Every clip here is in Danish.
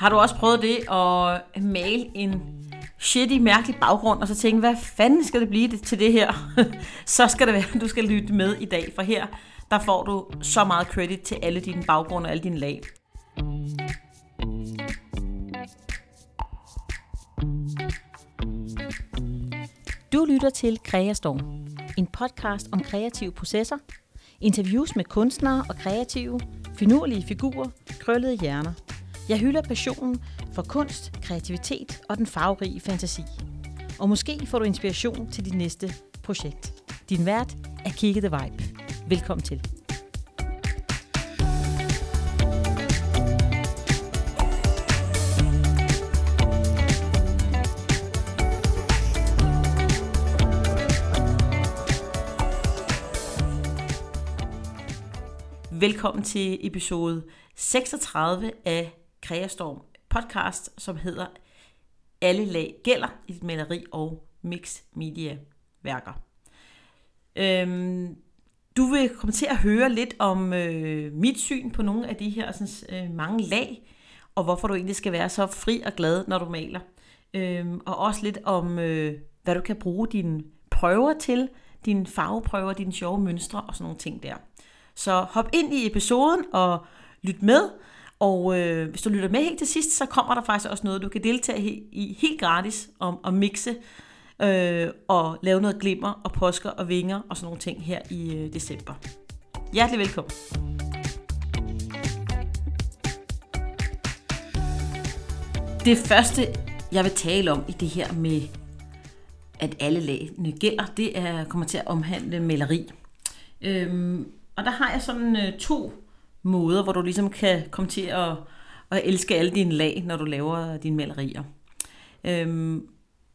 Har du også prøvet det at male en shitty, mærkelig baggrund, og så tænke, hvad fanden skal det blive til det her? så skal det være, at du skal lytte med i dag, for her der får du så meget credit til alle dine baggrunde og alle dine lag. Du lytter til Kreastorm, en podcast om kreative processer, interviews med kunstnere og kreative, finurlige figurer, krøllede hjerner. Jeg hylder passionen for kunst, kreativitet og den farverige fantasi. Og måske får du inspiration til dit næste projekt. Din vært er Kigge The Vibe. Velkommen til. Velkommen til episode 36 af Kreastorm podcast, som hedder Alle lag gælder i dit maleri og mix media værker. Øhm, du vil komme til at høre lidt om øh, mit syn på nogle af de her sådan, øh, mange lag, og hvorfor du egentlig skal være så fri og glad, når du maler. Øhm, og også lidt om, øh, hvad du kan bruge dine prøver til, dine farveprøver, dine sjove mønstre og sådan nogle ting der. Så hop ind i episoden og lyt med. Og øh, hvis du lytter med helt til sidst, så kommer der faktisk også noget, du kan deltage i helt gratis om at mixe øh, og lave noget glimmer og påsker og vinger og sådan nogle ting her i øh, december. Hjertelig velkommen. Det første, jeg vil tale om i det her med, at alle lagene gælder, det er, kommer til at omhandle maleri. Øhm, og der har jeg sådan øh, to måder, hvor du ligesom kan komme til at, at elske alle dine lag, når du laver dine malerier. Øhm,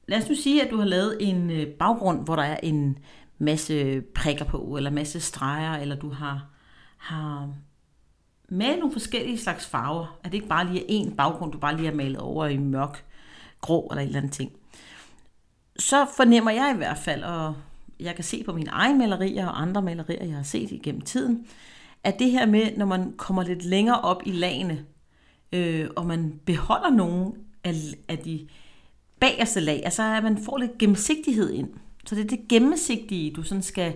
lad os nu sige, at du har lavet en øh, baggrund, hvor der er en masse prikker på, eller masse streger, eller du har, har malet nogle forskellige slags farver. At det ikke bare lige er en baggrund, du bare lige har malet over i mørk, grå eller et eller andet ting. Så fornemmer jeg i hvert fald, og jeg kan se på mine egne malerier og andre malerier, jeg har set igennem tiden, at det her med, når man kommer lidt længere op i lagene, øh, og man beholder nogle af, af de bagerste lag, altså at man får lidt gennemsigtighed ind. Så det er det gennemsigtige, du sådan skal,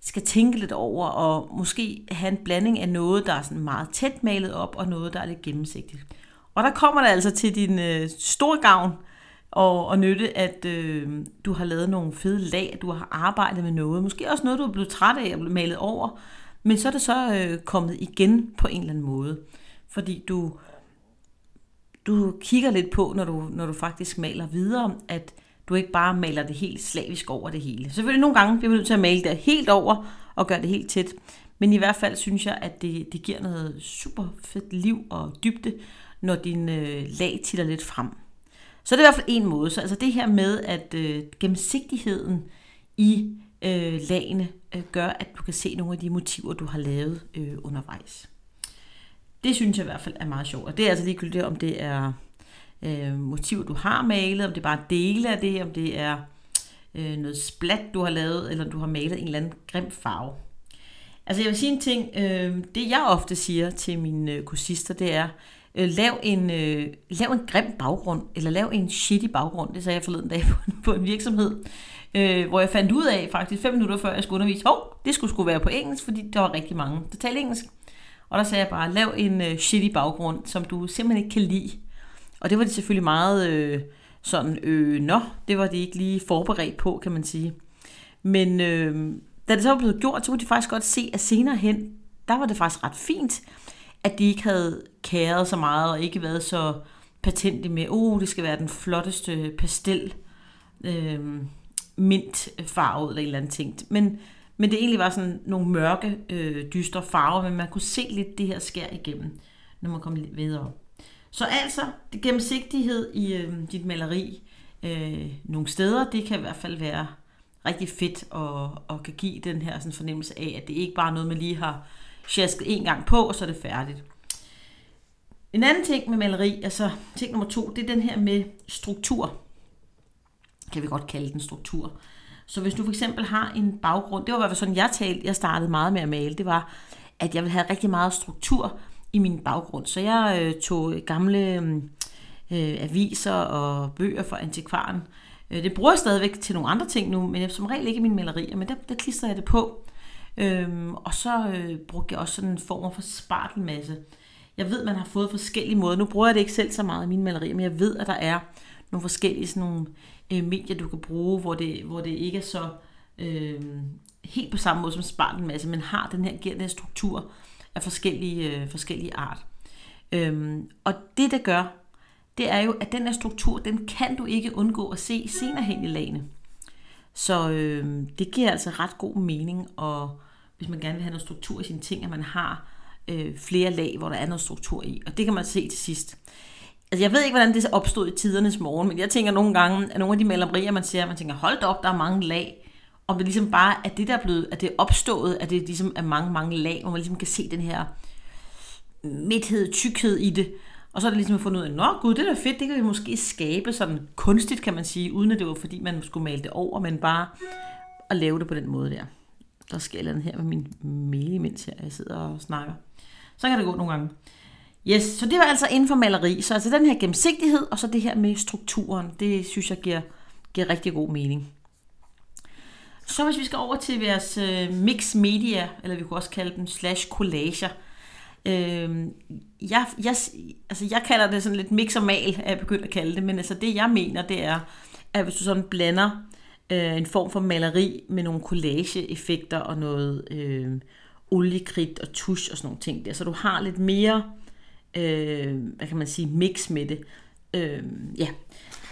skal tænke lidt over, og måske have en blanding af noget, der er sådan meget tæt malet op, og noget, der er lidt gennemsigtigt. Og der kommer det altså til din øh, store gavn, og, og nytte, at øh, du har lavet nogle fede lag, du har arbejdet med noget. Måske også noget, du er blevet træt af at blive malet over, men så er det så øh, kommet igen på en eller anden måde. Fordi du, du kigger lidt på, når du, når du faktisk maler videre, at du ikke bare maler det helt slavisk over det hele. Selvfølgelig nogle gange bliver vi nødt til at male det helt over og gøre det helt tæt. Men i hvert fald synes jeg, at det, det giver noget super fedt liv og dybde, når din øh, lag titter lidt frem. Så det er i hvert fald en måde. Så altså det her med, at øh, gennemsigtigheden i øh, lagene øh, gør, at du kan se nogle af de motiver, du har lavet øh, undervejs. Det synes jeg i hvert fald er meget sjovt. Og det er altså ligegyldigt, om det er øh, motiver, du har malet, om det er bare dele af det, om det er øh, noget splat, du har lavet, eller du har malet en eller anden grim farve. Altså jeg vil sige en ting, øh, det jeg ofte siger til mine øh, kursister, det er, øh, lav, en, øh, lav en grim baggrund, eller lav en shitty baggrund, det sagde jeg forleden dag på, på en virksomhed, øh, hvor jeg fandt ud af faktisk fem minutter før jeg skulle undervise, hov, det skulle skulle være på engelsk, fordi der var rigtig mange, der talte engelsk. Og der sagde jeg bare, lav en øh, shitty baggrund, som du simpelthen ikke kan lide. Og det var de selvfølgelig meget øh, sådan, øh, nå, det var de ikke lige forberedt på, kan man sige. Men øh, da det så var blevet gjort, så kunne de faktisk godt se, at senere hen, der var det faktisk ret fint, at de ikke havde kæret så meget, og ikke været så patente med, oh, det skal være den flotteste pastel, øh, mintfarvet eller en eller anden ting. Men, men det egentlig var sådan nogle mørke, øh, dystre farver, men man kunne se lidt det her skær igennem, når man kom lidt videre. Så altså, det gennemsigtighed i øh, dit maleri øh, nogle steder, det kan i hvert fald være rigtig fedt og, og kan give den her sådan fornemmelse af, at det ikke bare er noget, man lige har sjasket en gang på, og så er det færdigt. En anden ting med maleri, altså ting nummer to, det er den her med struktur. Kan vi godt kalde den struktur. Så hvis du for eksempel har en baggrund, det var i hvert fald sådan, jeg talte, jeg startede meget med at male, det var, at jeg ville have rigtig meget struktur i min baggrund. Så jeg øh, tog gamle øh, aviser og bøger fra antikvaren. Øh, det bruger jeg stadigvæk til nogle andre ting nu, men jeg som regel ikke i mine malerier, men der, der klister jeg det på. Øhm, og så øh, brugte jeg også sådan en form for spartelmasse. Jeg ved, man har fået forskellige måder. Nu bruger jeg det ikke selv så meget i mine malerier, men jeg ved, at der er nogle forskellige sådan nogle, øh, medier, du kan bruge, hvor det, hvor det ikke er så øh, helt på samme måde som spartelmasse, men altså, har den her, giver den her struktur af forskellige, øh, forskellige art. Øhm, og det, der gør, det er jo, at den her struktur, den kan du ikke undgå at se senere hen i lagene. Så øh, det giver altså ret god mening, og hvis man gerne vil have noget struktur i sine ting, at man har øh, flere lag, hvor der er noget struktur i. Og det kan man se til sidst. Altså, jeg ved ikke, hvordan det opstod i tidernes morgen, men jeg tænker nogle gange, at nogle af de malerier, man ser, man tænker, hold da op, der er mange lag. Om det ligesom bare er det, der er blevet, at det er opstået, at det ligesom er mange, mange lag, hvor man ligesom kan se den her midthed, tykkhed i det. Og så er det ligesom fundet ud af, nå gud, det er da fedt, det kan vi måske skabe sådan kunstigt, kan man sige, uden at det var fordi, man skulle male det over, men bare at lave det på den måde der. Der sker den her med min mail, mens jeg sidder og snakker. Så kan det gå nogle gange. Yes, så det var altså inden for maleri. Så altså den her gennemsigtighed, og så det her med strukturen, det synes jeg giver, giver rigtig god mening. Så hvis vi skal over til vores øh, mix media, eller vi kunne også kalde dem slash collager. Øh, jeg, jeg, altså jeg kalder det sådan lidt mix og mal, er jeg begyndt at kalde det, men altså det jeg mener, det er, at hvis du sådan blander øh, en form for maleri med nogle collage-effekter og noget øh, oliekridt og tusch og sådan nogle ting der, så du har lidt mere, øh, hvad kan man sige, mix med det. Øh, ja.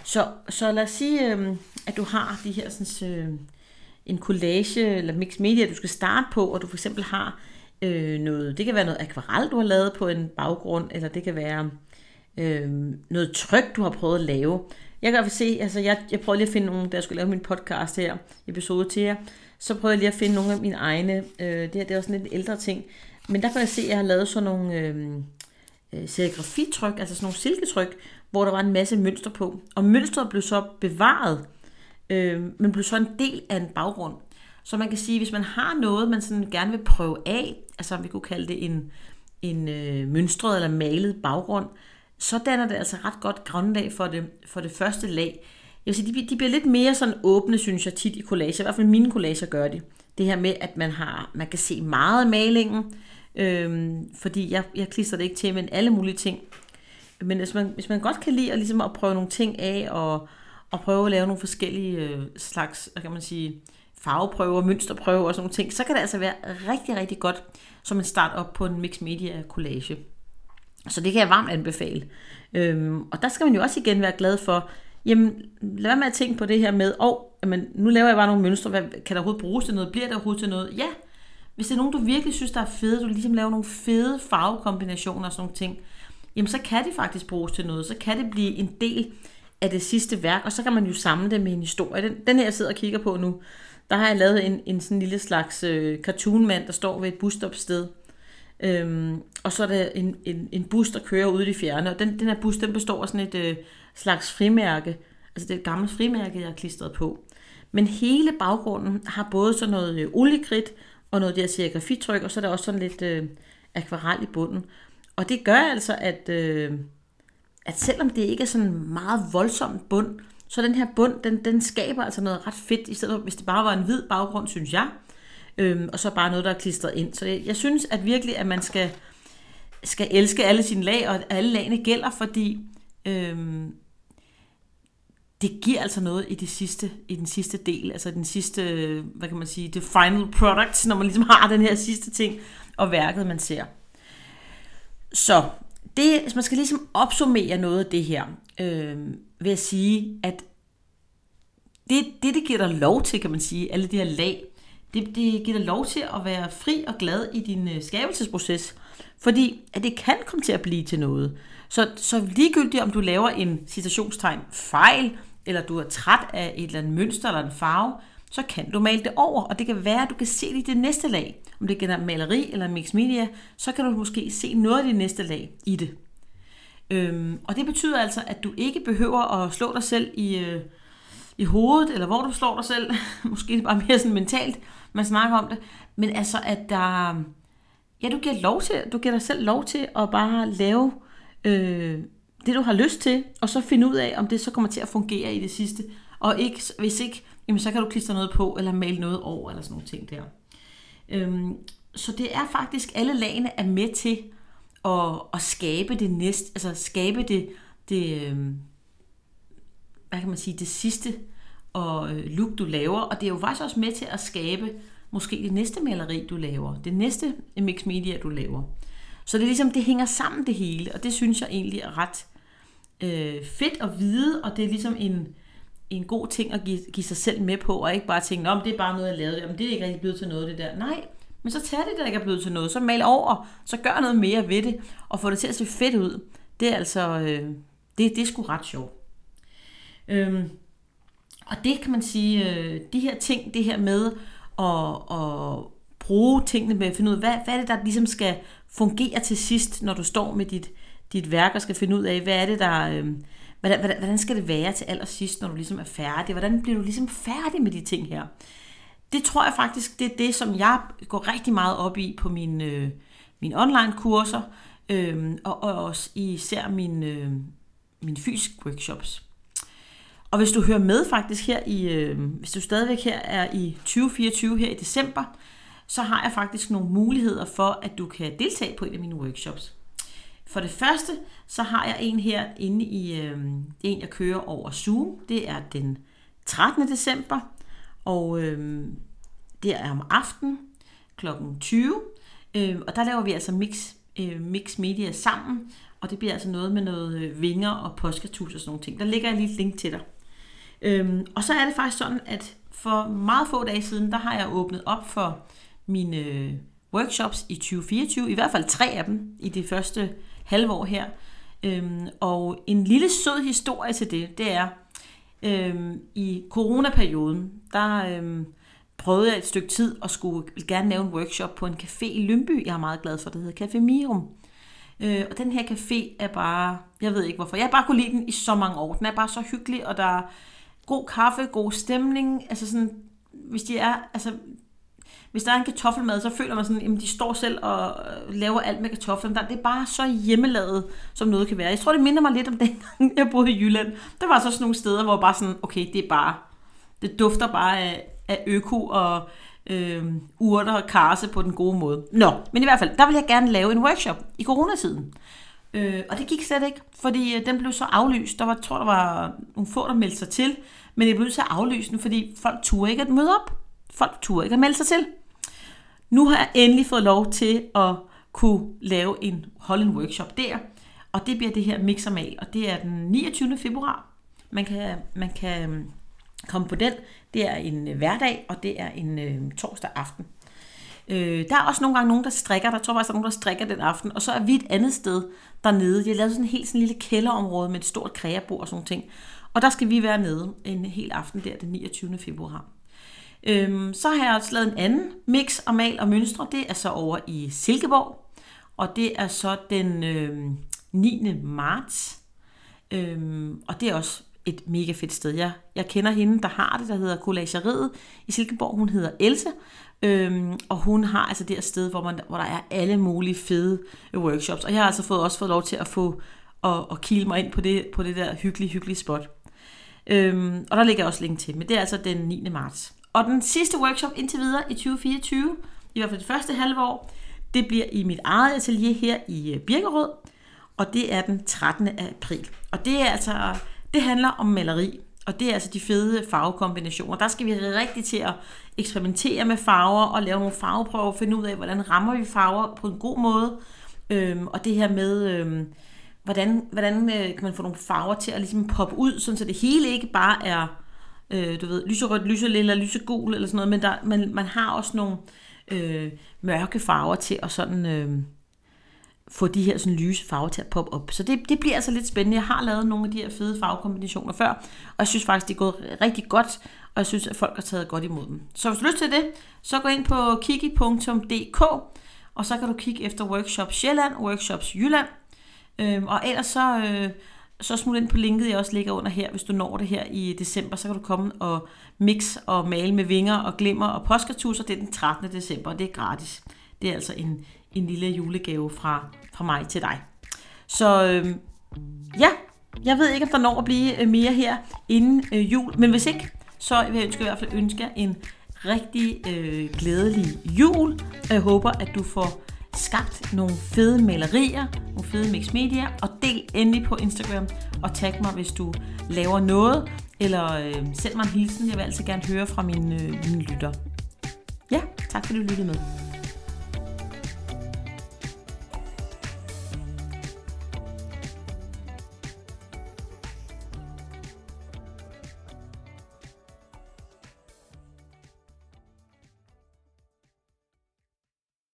Så, så lad os sige, øh, at du har de her sådan, øh, en collage eller mix media, du skal starte på, og du for eksempel har øh, noget, det kan være noget akvarel, du har lavet på en baggrund, eller det kan være øh, noget tryk, du har prøvet at lave. Jeg kan se, altså jeg, jeg prøvede lige at finde nogle, da jeg skulle lave min podcast her, episode til jer, så prøvede jeg lige at finde nogle af mine egne, øh, det her det er også sådan lidt ældre ting, men der kan jeg se, at jeg har lavet sådan nogle øh, øh, serigrafitryk, altså sådan nogle silketryk, hvor der var en masse mønster på, og mønstret blev så bevaret, øh, men blev så en del af en baggrund. Så man kan sige, hvis man har noget, man sådan gerne vil prøve af, altså vi kunne kalde det en, en øh, mønstret eller malet baggrund, så danner det altså ret godt grundlag for det, for det første lag. Jeg vil sige, de, de bliver lidt mere sådan åbne, synes jeg, tit i collager. I hvert fald mine collager gør de. Det her med, at man, har, man kan se meget af malingen, øhm, fordi jeg, jeg klister det ikke til, men alle mulige ting. Men hvis man, hvis man godt kan lide at, ligesom at prøve nogle ting af, og, og prøve at lave nogle forskellige øh, slags, hvad kan man sige, farveprøver, mønsterprøver og sådan nogle ting, så kan det altså være rigtig, rigtig godt som en start op på en mixed media collage. Så det kan jeg varmt anbefale. Øhm, og der skal man jo også igen være glad for, jamen lad være med at tænke på det her med, åh, oh, men nu laver jeg bare nogle mønstre, hvad, kan der overhovedet bruges til noget, bliver der overhovedet til noget? Ja, hvis det er nogen, du virkelig synes, der er fede, du ligesom laver nogle fede farvekombinationer og sådan nogle ting, jamen så kan det faktisk bruges til noget, så kan det blive en del af det sidste værk, og så kan man jo samle det med en historie. Den, den her, jeg sidder og kigger på nu, der har jeg lavet en, en sådan lille slags øh, cartoonmand, der står ved et busstopsted. Øhm, og så er der en, en, en bus, der kører ude i fjerne, og den, den her bus, den består af sådan et øh, slags frimærke. Altså det er et gammelt frimærke, jeg har klistret på. Men hele baggrunden har både sådan noget øh, oliekridt, og noget der serigrafitryk, og så er der også sådan lidt øh, akvarel i bunden. Og det gør altså, at, øh, at selvom det ikke er sådan meget voldsom bund, så den her bund, den, den skaber altså noget ret fedt, i stedet for hvis det bare var en hvid baggrund, synes jeg. Øhm, og så bare noget, der er klistret ind. Så jeg, jeg synes at virkelig, at man skal, skal elske alle sine lag, og at alle lagene gælder, fordi øhm, det giver altså noget i det sidste, i den sidste del, altså den sidste, hvad kan man sige, det final product, når man ligesom har den her sidste ting, og værket, man ser. Så det, man skal ligesom opsummere noget af det her, øh, vil jeg sige, at det, det, det giver dig lov til, kan man sige, alle de her lag, det, det giver dig lov til at være fri og glad i din øh, skabelsesproces, fordi at det kan komme til at blive til noget. Så, så ligegyldigt om du laver en citationstegn fejl, eller du er træt af et eller andet mønster eller en farve, så kan du male det over, og det kan være, at du kan se det i det næste lag. Om det er maleri eller mix media, så kan du måske se noget af det næste lag i det. Øhm, og det betyder altså, at du ikke behøver at slå dig selv i, øh, i hovedet, eller hvor du slår dig selv. Måske det bare mere sådan mentalt, man snakker om det. Men altså, at der, ja, du giver, lov til, du giver dig selv lov til at bare lave øh, det, du har lyst til, og så finde ud af, om det så kommer til at fungere i det sidste. Og ikke, hvis ikke, jamen, så kan du klistre noget på, eller male noget over, eller sådan nogle ting der. Øhm, så det er faktisk, alle lagene er med til at, at skabe det næste, altså skabe det, det øhm, hvad kan man sige, det sidste og øh, look, du laver. Og det er jo faktisk også med til at skabe måske det næste maleri, du laver. Det næste mix media, du laver. Så det er ligesom, det hænger sammen det hele, og det synes jeg egentlig er ret øh, fedt at vide, og det er ligesom en, en god ting at give, give sig selv med på, og ikke bare tænke, om det er bare noget, jeg lavede, om det er ikke rigtig blevet til noget, det der. Nej, men så tag det, der ikke er blevet til noget, så mal over, så gør noget mere ved det, og få det til at se fedt ud. Det er altså, øh, det, det er sgu ret sjovt. Øhm, og det kan man sige, øh, de her ting, det her med at, at bruge tingene med at finde ud af, hvad, hvad er det, der ligesom skal fungerer til sidst, når du står med dit, dit værk og skal finde ud af, hvad er det, der... Øh, hvordan, hvordan, hvordan skal det være til allersidst, når du ligesom er færdig? Hvordan bliver du ligesom færdig med de ting her? Det tror jeg faktisk, det er det, som jeg går rigtig meget op i på mine, øh, mine online-kurser, øh, og, og også især mine, øh, mine fysiske workshops. Og hvis du hører med faktisk her i, øh, hvis du stadigvæk her er i 2024 her i december, så har jeg faktisk nogle muligheder for, at du kan deltage på en af mine workshops. For det første, så har jeg en her inde i øh, en, jeg kører over Zoom. Det er den 13. december, og øh, det er om aftenen kl. 20. Øh, og der laver vi altså mix, øh, mix media sammen, og det bliver altså noget med noget øh, vinger og påskatus og sådan nogle ting. Der ligger jeg lige et link til dig. Øhm, og så er det faktisk sådan, at for meget få dage siden, der har jeg åbnet op for mine øh, workshops i 2024, i hvert fald tre af dem i det første halvår her. Øhm, og en lille sød historie til det, det er, øhm, i coronaperioden, der øhm, prøvede jeg et stykke tid og skulle gerne lave en workshop på en café i Lønby, jeg er meget glad for, det hedder Café Mirum. Øh, og den her café er bare, jeg ved ikke hvorfor, jeg har bare kunne lide den i så mange år. Den er bare så hyggelig, og der er god kaffe, god stemning. Altså sådan, hvis de er, altså, hvis der er en kartoffelmad, så føler man sådan, at de står selv og øh, laver alt med kartoflen. Der, det er bare så hjemmelavet, som noget kan være. Jeg tror, det minder mig lidt om den gang, jeg boede i Jylland. Der var så sådan nogle steder, hvor bare sådan, okay, det er bare, det dufter bare af, af øko og øh, urter og karse på den gode måde. Nå, men i hvert fald, der vil jeg gerne lave en workshop i coronatiden. Øh, og det gik slet ikke, fordi øh, den blev så aflyst. Der var, tror, der var nogle få, der meldte sig til, men det blev så aflyst fordi folk turde ikke at møde op. Folk turde ikke at melde sig til. Nu har jeg endelig fået lov til at kunne lave en, holde en workshop der, og det bliver det her mixermal, og det er den 29. februar. Man kan, man kan øhm, komme på den. Det er en øh, hverdag, og det er en øh, torsdag aften. Øh, der er også nogle gange nogen, der strikker. Der tror faktisk, der er nogen, der strikker den aften. Og så er vi et andet sted dernede. Jeg har lavet sådan en helt sådan en lille kælderområde med et stort kreabord og sådan ting. Og der skal vi være nede en hel aften der den 29. februar. Øhm, så har jeg også lavet en anden mix og mal og mønstre. Det er så over i Silkeborg. Og det er så den øh, 9. marts. Øhm, og det er også et mega fedt sted. Jeg, jeg kender hende, der har det, der hedder Collageriet i Silkeborg. Hun hedder Else, øhm, og hun har altså det her sted, hvor, man, hvor der er alle mulige fede øh, workshops. Og jeg har altså fået, også fået lov til at få og, og kile mig ind på det, på det der hyggelige, hyggelige spot. Øhm, og der ligger også link til, men det er altså den 9. marts. Og den sidste workshop indtil videre i 2024, i hvert fald det første halve år, det bliver i mit eget atelier her i øh, Birkerød, og det er den 13. april. Og det er altså det handler om maleri, og det er altså de fede farvekombinationer. Der skal vi rigtig til at eksperimentere med farver og lave nogle farveprøver finde ud af, hvordan rammer vi farver på en god måde. Øhm, og det her med, øhm, hvordan, hvordan øh, kan man få nogle farver til at ligesom poppe ud, sådan så det hele ikke bare er øh, du ved, lyserødt, lyserlilla, lysegul eller sådan noget, men der, man, man har også nogle øh, mørke farver til at sådan... Øh, få de her sådan lyse farver til at poppe op. Så det, det bliver altså lidt spændende. Jeg har lavet nogle af de her fede farvekombinationer før, og jeg synes faktisk, det er gået rigtig godt, og jeg synes, at folk har taget godt imod dem. Så hvis du har lyst til det, så gå ind på kiki.dk, og så kan du kigge efter Workshops Sjælland, Workshops Jylland, øhm, og ellers så, øh, så smut ind på linket, jeg også ligger under her, hvis du når det her i december, så kan du komme og mix og male med vinger og glimmer og påskatusser. Det er den 13. december, og det er gratis. Det er altså en, en lille julegave fra, fra mig til dig. Så øh, ja, jeg ved ikke, om der når at blive øh, mere her inden øh, jul, men hvis ikke, så vil jeg ønske, i hvert fald ønske en rigtig øh, glædelig jul, jeg håber, at du får skabt nogle fede malerier, nogle fede mix media, og del endelig på Instagram, og tag mig, hvis du laver noget, eller øh, send mig en hilsen. Jeg vil altid gerne høre fra mine, øh, mine lytter. Ja, tak fordi du lyttede med.